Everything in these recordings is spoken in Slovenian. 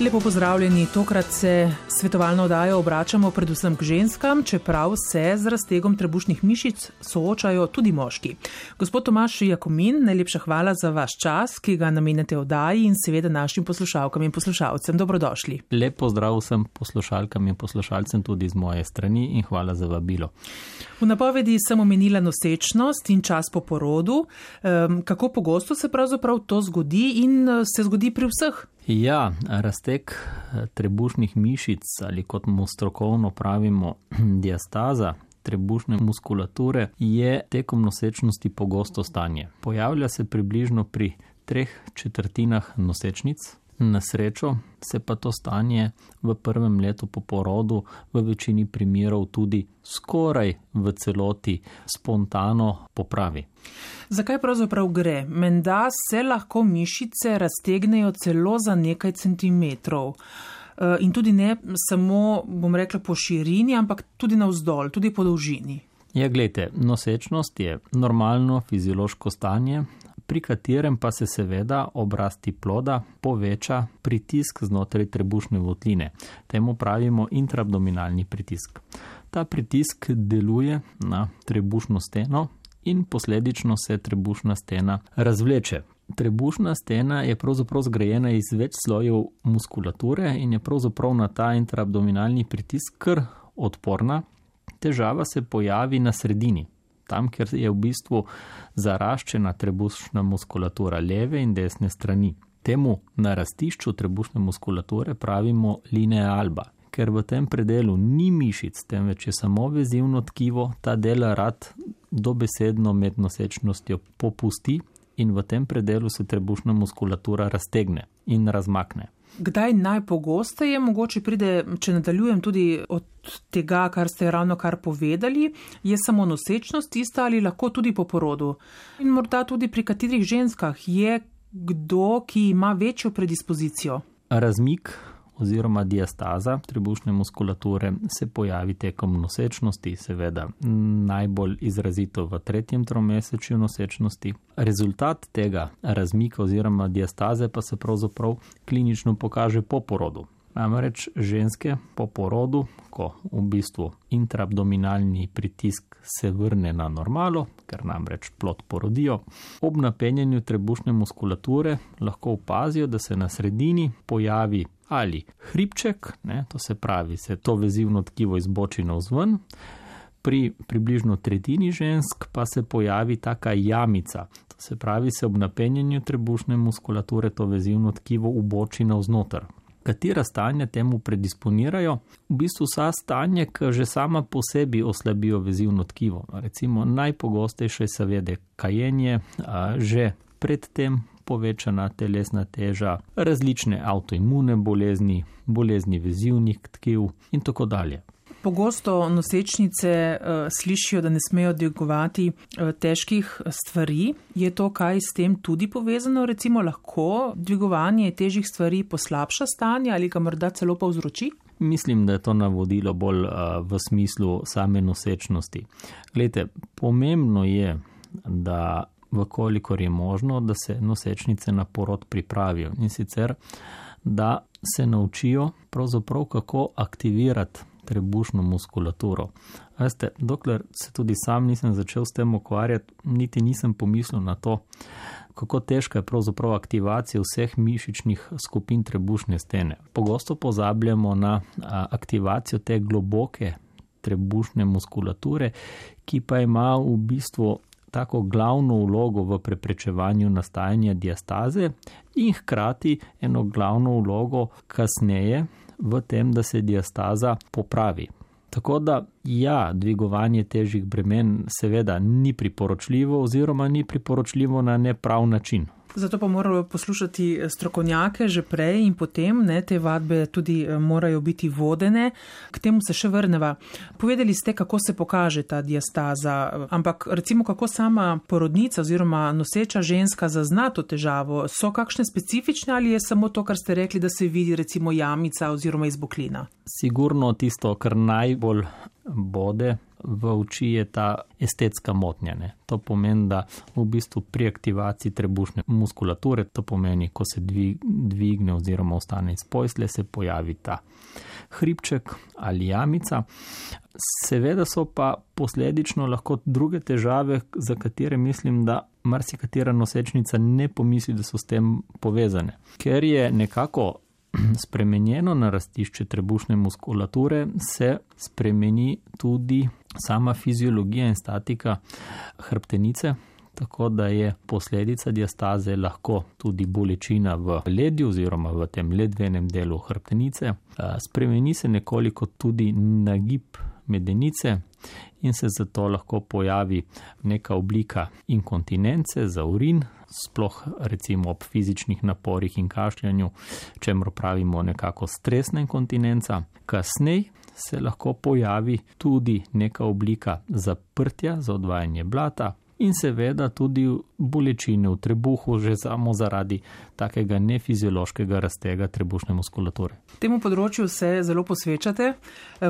Lepo pozdravljeni. Tokrat se svetovalno oddajo obračamo predvsem k ženskam, čeprav se z raztegom trebušnih mišic soočajo tudi moški. Gospod Tomaš Jakomin, najlepša hvala za vaš čas, ki ga namenjate oddaji in seveda našim poslušalkam in poslušalcem. Dobrodošli. Lepo zdrav vsem poslušalkam in poslušalcem tudi z moje strani in hvala za vabilo. V napovedi sem omenila nosečnost in čas po porodu. Kako pogosto se pravzaprav to zgodi in se zgodi pri vseh? Ja, raztek eh, trebušnih mišic ali kot mu strokovno pravimo diastaza trebušne muskulature je tekom nosečnosti pogosto stanje. Pojavlja se približno pri treh četrtinah nosečnic, Na srečo se pa to stanje v prvem letu po porodu v večini primerov tudi skoraj v celoti spontano popravi. Zakaj pravzaprav gre? Menda se lahko mišice raztegnejo celo za nekaj centimetrov. Eh, in tudi ne samo, bom rekla, po širini, ampak tudi navzdol, tudi po dolžini. Ja, gledajte, nosečnost je normalno fiziološko stanje, pri katerem pa se seveda obrasti ploda poveča pritisk znotraj trebušne votline. Temu pravimo intraabdominalni pritisk. Ta pritisk deluje na trebušno steno in posledično se trebušna stena razvleče. Trebušna stena je pravzaprav zgrajena iz več slojev muskulature in je pravzaprav na ta intraabdominalni pritisk kar odporna. Težava se pojavi na sredini, tam, kjer je v bistvu zaraščena trebušna muskulatura leve in desne strani. Temu narastišču trebušne muskulature pravimo linija alba. Ker v tem predelu ni mišic, temveč je samo vezivno tkivo, ta del rad dobesedno med nosečnostjo popusti in v tem predelu se trebušna muskulatura raztegne in razmakne. Kdaj najpogosteje, mogoče pride, če nadaljujem tudi od tega, kar ste ravno kar povedali, je samo nosečnost tista ali lahko tudi po porodu? In morda tudi pri katerih ženskah je kdo, ki ima večjo predispozicijo? Razmik oziroma diastaza trebušne muskulature se pojavi tekom nosečnosti, seveda najbolj izrazito v tretjem tromesečju nosečnosti. Rezultat tega razmika oziroma diastaze pa se pravzaprav klinično pokaže po porodu. Namreč ženske po porodu, ko v bistvu intraabdominalni pritisk se vrne na normalo, ker namreč plod porodijo, ob napenjanju trebušne muskulature lahko opazijo, da se na sredini pojavi ali hribček, ne, to se pravi, se to vezivno tkivo izboči na vzven. Pri približno tretjini žensk pa se pojavi taka jamica, to se pravi, se ob napenjanju trebušne muskulature to vezivno tkivo uboči na vznoter. Katera stanja temu predisponirajo? V bistvu vsa stanja, ki že sama po sebi oslabijo vezivno tkivo. Recimo najpogostejše je seveda kajenje, že predtem povečana telesna teža, različne avtoimune bolezni, bolezni vezivnih tkiv in tako dalje. Pogosto nosečnice uh, slišijo, da ne smejo dvigovati uh, težkih stvari. Je to kaj s tem tudi povezano? Recimo lahko dvigovanje težjih stvari poslabša stanje ali ga morda celo povzroči? Mislim, da je to navodilo bolj uh, v smislu same nosečnosti. Glede, pomembno je, da vkolikor je možno, da se nosečnice na porod pripravijo in sicer, da se naučijo pravzaprav kako aktivirati trebušno muskulaturo. Veste, dokler se tudi sam nisem začel s tem ukvarjati, niti nisem pomislil na to, kako težka je pravzaprav aktivacija vseh mišičnih skupin trebušne stene. Pogosto pozabljamo na aktivacijo te globoke trebušne muskulature, ki pa ima v bistvu tako glavno vlogo v preprečevanju nastajanja diastaze in hkrati eno glavno vlogo kasneje v tem, da se diastaza popravi. Tako da, ja, dvigovanje težjih bremen seveda ni priporočljivo oziroma ni priporočljivo na neprav način. Zato pa moramo poslušati strokovnjake že prej in potem, ne, te vadbe tudi eh, morajo biti vodene. K temu se še vrneva. Povedali ste, kako se pokaže ta diastaza, ampak recimo, kako sama porodnica oziroma noseča ženska zazna to težavo. So kakšne specifične ali je samo to, kar ste rekli, da se vidi recimo jamica oziroma izboklina? Sigurno tisto, kar najbolj bode v oči je ta estetska motnja. Ne. To pomeni, da v bistvu pri aktivaciji trebušne muskulature, to pomeni, ko se dvigne oziroma ostane iz pojsle, se pojavi ta hribček ali jamica. Seveda so pa posledično lahko druge težave, za katere mislim, da marsikatera nosečnica ne pomisli, da so s tem povezane. Ker je nekako spremenjeno narastišče trebušne muskulature, se spremeni tudi sama fiziologija in statika hrbtenice. Tako da je posledica diastaze lahko tudi bolečina v ledju oziroma v tem ledvenem delu hrbtenice. Spremeni se nekoliko tudi nagib medenice in se zato lahko pojavi neka oblika inkontinence za urin, sploh recimo ob fizičnih naporih in kašljanju, čemu pravimo nekako stresna inkontinenca. Kasneje se lahko pojavi tudi neka oblika zaprtja za odvajanje blata. In seveda tudi bolečine v trebuhu, že samo zaradi takega nefiziološkega raztega trebušne muskulature. Temu področju se zelo posvečate.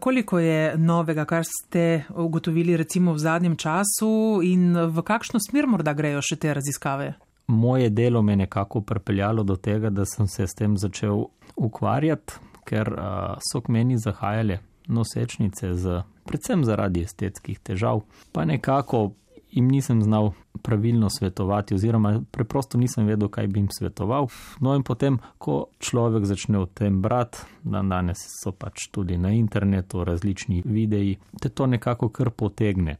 Koliko je novega, kar ste ugotovili recimo v zadnjem času in v kakšno smer morda grejo še te raziskave? Moje delo me je nekako pripeljalo do tega, da sem se s tem začel ukvarjati, ker so k meni zahajale nosečnice, z, predvsem zaradi estetskih težav, pa nekako jim nisem znal pravilno svetovati, oziroma preprosto nisem vedel, kaj bi jim svetoval. No, in potem, ko človek začne o tem brati, dan danes so pač tudi na internetu različni videi, te to nekako kar potegne.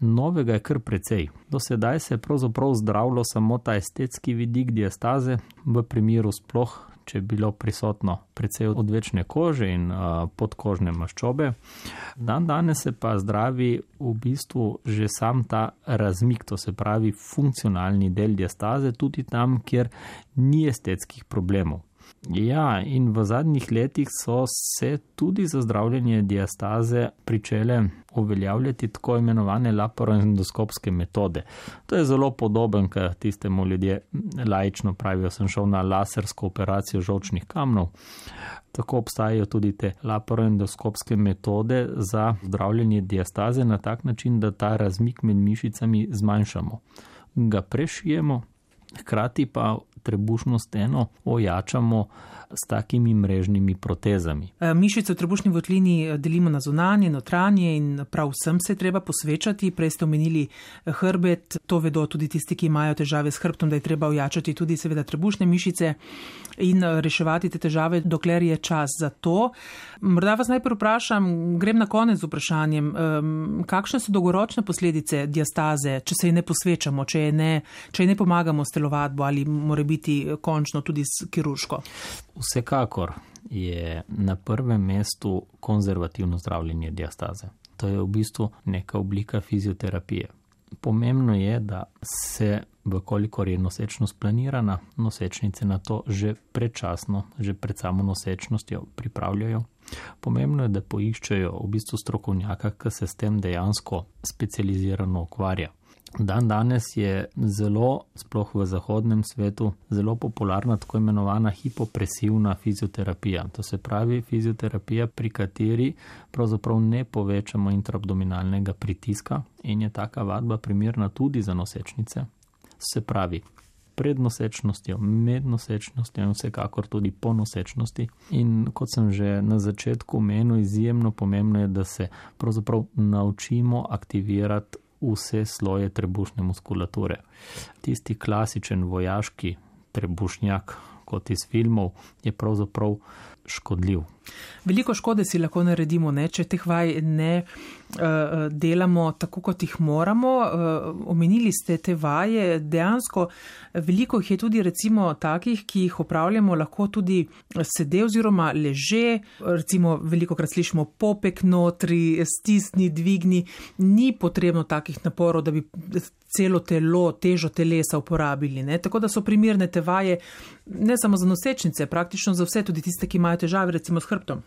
Novega je kar precej. Do sedaj se je pravzaprav zdravilo samo ta estetski vidik diastaze, v primeru sploh, če je bilo prisotno precej odvečne kože in uh, podkožne maščobe. Dan danes se pa zdravi v bistvu že sam ta razmik, to se pravi funkcionalni del diastaze, tudi tam, kjer ni estetskih problemov. Ja, in v zadnjih letih so se tudi za zdravljenje diastaze pričele uveljavljati tako imenovane laparoendoskopske metode. To je zelo podoben, kar tistemu ljudje lajično pravijo, sem šel na lasersko operacijo žočnih kamnov. Tako obstajajo tudi te laparoendoskopske metode za zdravljenje diastaze na tak način, da ta razmik med mišicami zmanjšamo. Ga prešijemo, hkrati pa trebušno steno ojačamo s takimi mrežnimi protezami. E, mišice v trebušni votlini e, delimo na zunanje, notranje in prav vsem se treba posvečati. Prej ste omenili e, hrbet, to vedo tudi tisti, ki imajo težave s hrbtom, da je treba ojačati tudi seveda trebušne mišice in reševati te težave, dokler je čas za to. Morda vas najprej vprašam, grem na konec z vprašanjem, kakšne so dolgoročne posledice diastaze, če se ji ne posvečamo, če ji ne, če ji ne pomagamo s telovadbo ali mora biti končno tudi kirurško. Vsekakor je na prvem mestu konzervativno zdravljenje diastaze. To je v bistvu neka oblika fizioterapije. Pomembno je, da se, vkolikor je nosečnost planirana, nosečnice na to že predčasno, že pred samo nosečnostjo pripravljajo. Pomembno je, da poiščejo v bistvu strokovnjaka, ki se s tem dejansko specializirano ukvarja. Dan danes je zelo, sploh v zahodnem svetu, zelo popularna tako imenovana hipopresivna fizioterapija. To se pravi fizioterapija, pri kateri pravzaprav ne povečamo intraabdominalnega pritiska in je taka vadba primerna tudi za nosečnice. Se pravi, pred nosečnostjo, med nosečnostjo in vsekakor tudi po nosečnosti. In kot sem že na začetku menil, izjemno pomembno je, da se pravzaprav naučimo aktivirati vse sloje trebušne muskulature. Tisti klasičen vojaški trebušnjak, kot iz filmov, je pravzaprav škodljiv. Veliko škode si lahko naredimo, ne? če teh vaj ne uh, delamo tako, kot jih moramo. Uh, omenili ste te vaje, dejansko veliko jih je tudi recimo takih, ki jih opravljamo lahko tudi sede oziroma leže. Recimo veliko krat slišimo popek notri, stisni, dvigni. Ni potrebno takih naporov, da bi celo telo, težo telesa uporabili. Ne? Tako da so primerne te vaje ne samo za nosečnice, praktično za vse, tudi tiste, ki imajo težave recimo s hrbtom.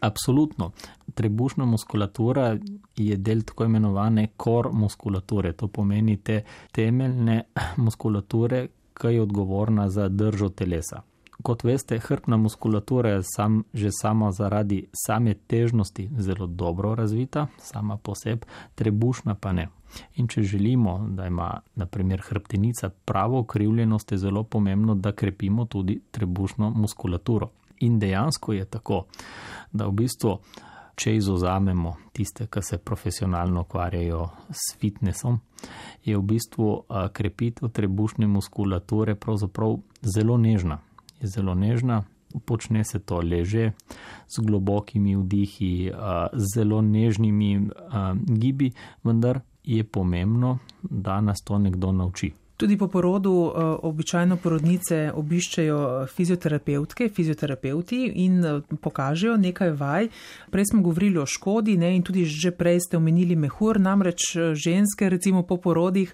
Absolutno. Trebušna muskulatura je del tako imenovane kor muskulature. To pomeni te temeljne muskulature, ki je odgovorna za držo telesa. Kot veste, hrbna muskulatura je sam, že sama zaradi same težnosti zelo dobro razvita, sama poseb, trebušna pa ne. In če želimo, da ima naprimer hrbtenica pravo ukrivljenost, je zelo pomembno, da krepimo tudi trebušno muskulaturo. In dejansko je tako, da v bistvu, če izuzamemo tiste, ki se profesionalno ukvarjajo s fitnessom, je v bistvu krepitev trebušne muskulature pravzaprav zelo nežna je zelo nežna, počne se to leže z globokimi vdihi, zelo nežnimi gibi, vendar je pomembno, da nas to nekdo nauči. Tudi po porodu običajno porodnice obiščejo fizioterapeutke, fizioterapeuti in pokažejo nekaj vaj. Prej smo govorili o škodi ne, in tudi že prej ste omenili mehur, namreč ženske recimo po porodih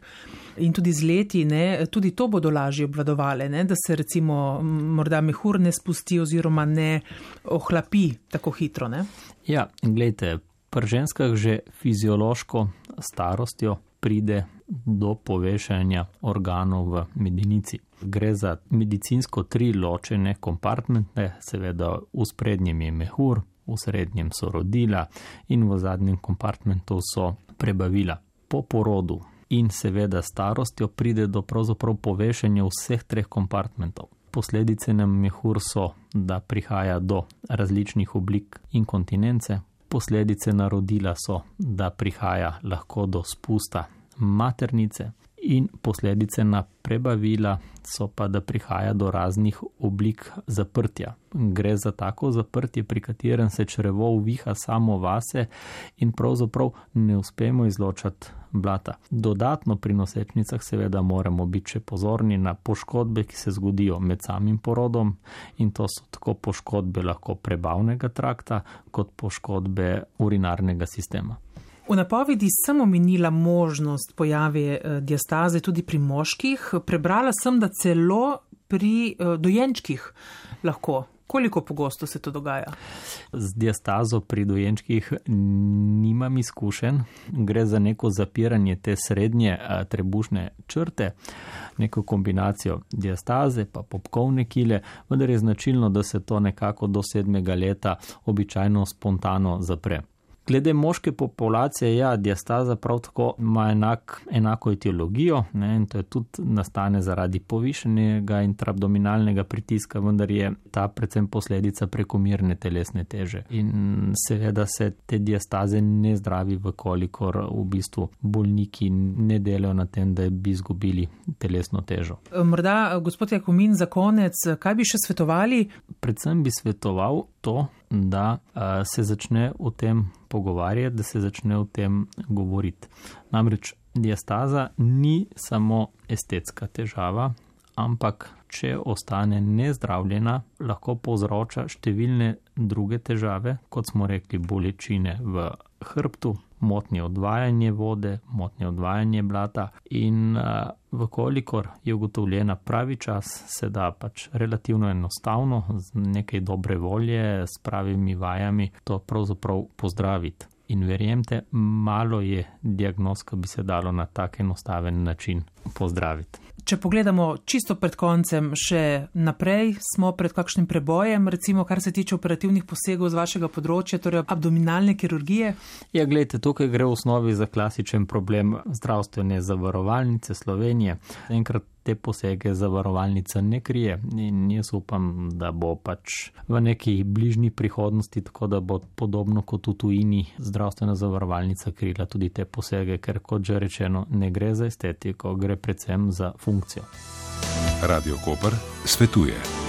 in tudi z leti, ne, tudi to bodo lažje obvladovale, ne, da se recimo morda mehur ne spusti oziroma ne ohlapi tako hitro. Ne. Ja, gledajte, pri ženskah že fiziološko starostjo pride do povešanja organov v medinici. Gre za medicinsko tri ločene kompartmente, seveda v sprednjem je mehur, v srednjem so rodila in v zadnjem kompartmentu so prebavila. Po porodu in seveda starostjo pride do pravzaprav povešanja vseh treh kompartmentov. Posledice na mehur so, da prihaja do različnih oblik inkontinence, posledice na rodila so, da prihaja lahko do spusta maternice, in posledice na prebavila so pa, da prihaja do raznih oblik zaprtja. Gre za tako zaprtje, pri katerem se črevo uviha samo vase in pravzaprav ne uspemo izločati blata. Dodatno pri nosečnicah seveda moramo biti še pozorni na poškodbe, ki se zgodijo med samim porodom in to so tako poškodbe lahko prebavnega trakta kot poškodbe urinarnega sistema. V napovedi sem omenila možnost pojave eh, diastaze tudi pri moških. Prebrala sem, da celo pri eh, dojenčkih lahko. Koliko pogosto se to dogaja? Z diastazo pri dojenčkih nimam izkušen. Gre za neko zapiranje te srednje eh, trebušne črte, neko kombinacijo diastaze pa popkovne kile, vendar je značilno, da se to nekako do sedmega leta običajno spontano zapre. Glede moške populacije, ja, diastaza prav tako ima enak, enako etiologijo ne, in to je tudi nastane zaradi povišenega intraabdominalnega pritiska, vendar je ta predvsem posledica prekomirne telesne teže. In seveda se te diastaze ne zdravi, vkolikor v bistvu bolniki ne delajo na tem, da bi izgubili telesno težo. Morda, gospod Jakomin, za konec, kaj bi še svetovali? Predvsem bi svetoval to, da se začne o tem pogovarjati, da se začne o tem govoriti. Namreč diastaza ni samo estetska težava, ampak če ostane nezdravljena, lahko povzroča številne druge težave, kot smo rekli, bolečine v hrbtu, motnje odvajanje vode, motnje odvajanje blata in vkolikor je ugotovljena pravi čas, se da pač relativno enostavno z nekaj dobre volje, s pravimi vajami to pravzaprav pozdraviti. In verjemite, malo je diagnoz, ki bi se dalo na tak enostaven način pozdraviti. Če pogledamo čisto pred koncem, še naprej smo pred kakšnim prebojem, recimo kar se tiče operativnih posegov z vašega področja, torej abdominalne kirurgije? Ja, gledajte, tukaj gre v osnovi za klasičen problem zdravstvene zavarovalnice Slovenije. Enkrat te posege zavarovalnica ne krije in jaz upam, da bo pač v neki bližnji prihodnosti, tako da bo podobno kot v tujini zdravstvena zavarovalnica krila tudi te posege, ker kot že rečeno, ne gre za estetiko, gre predvsem za funkcijo. Radio Koper svetuje.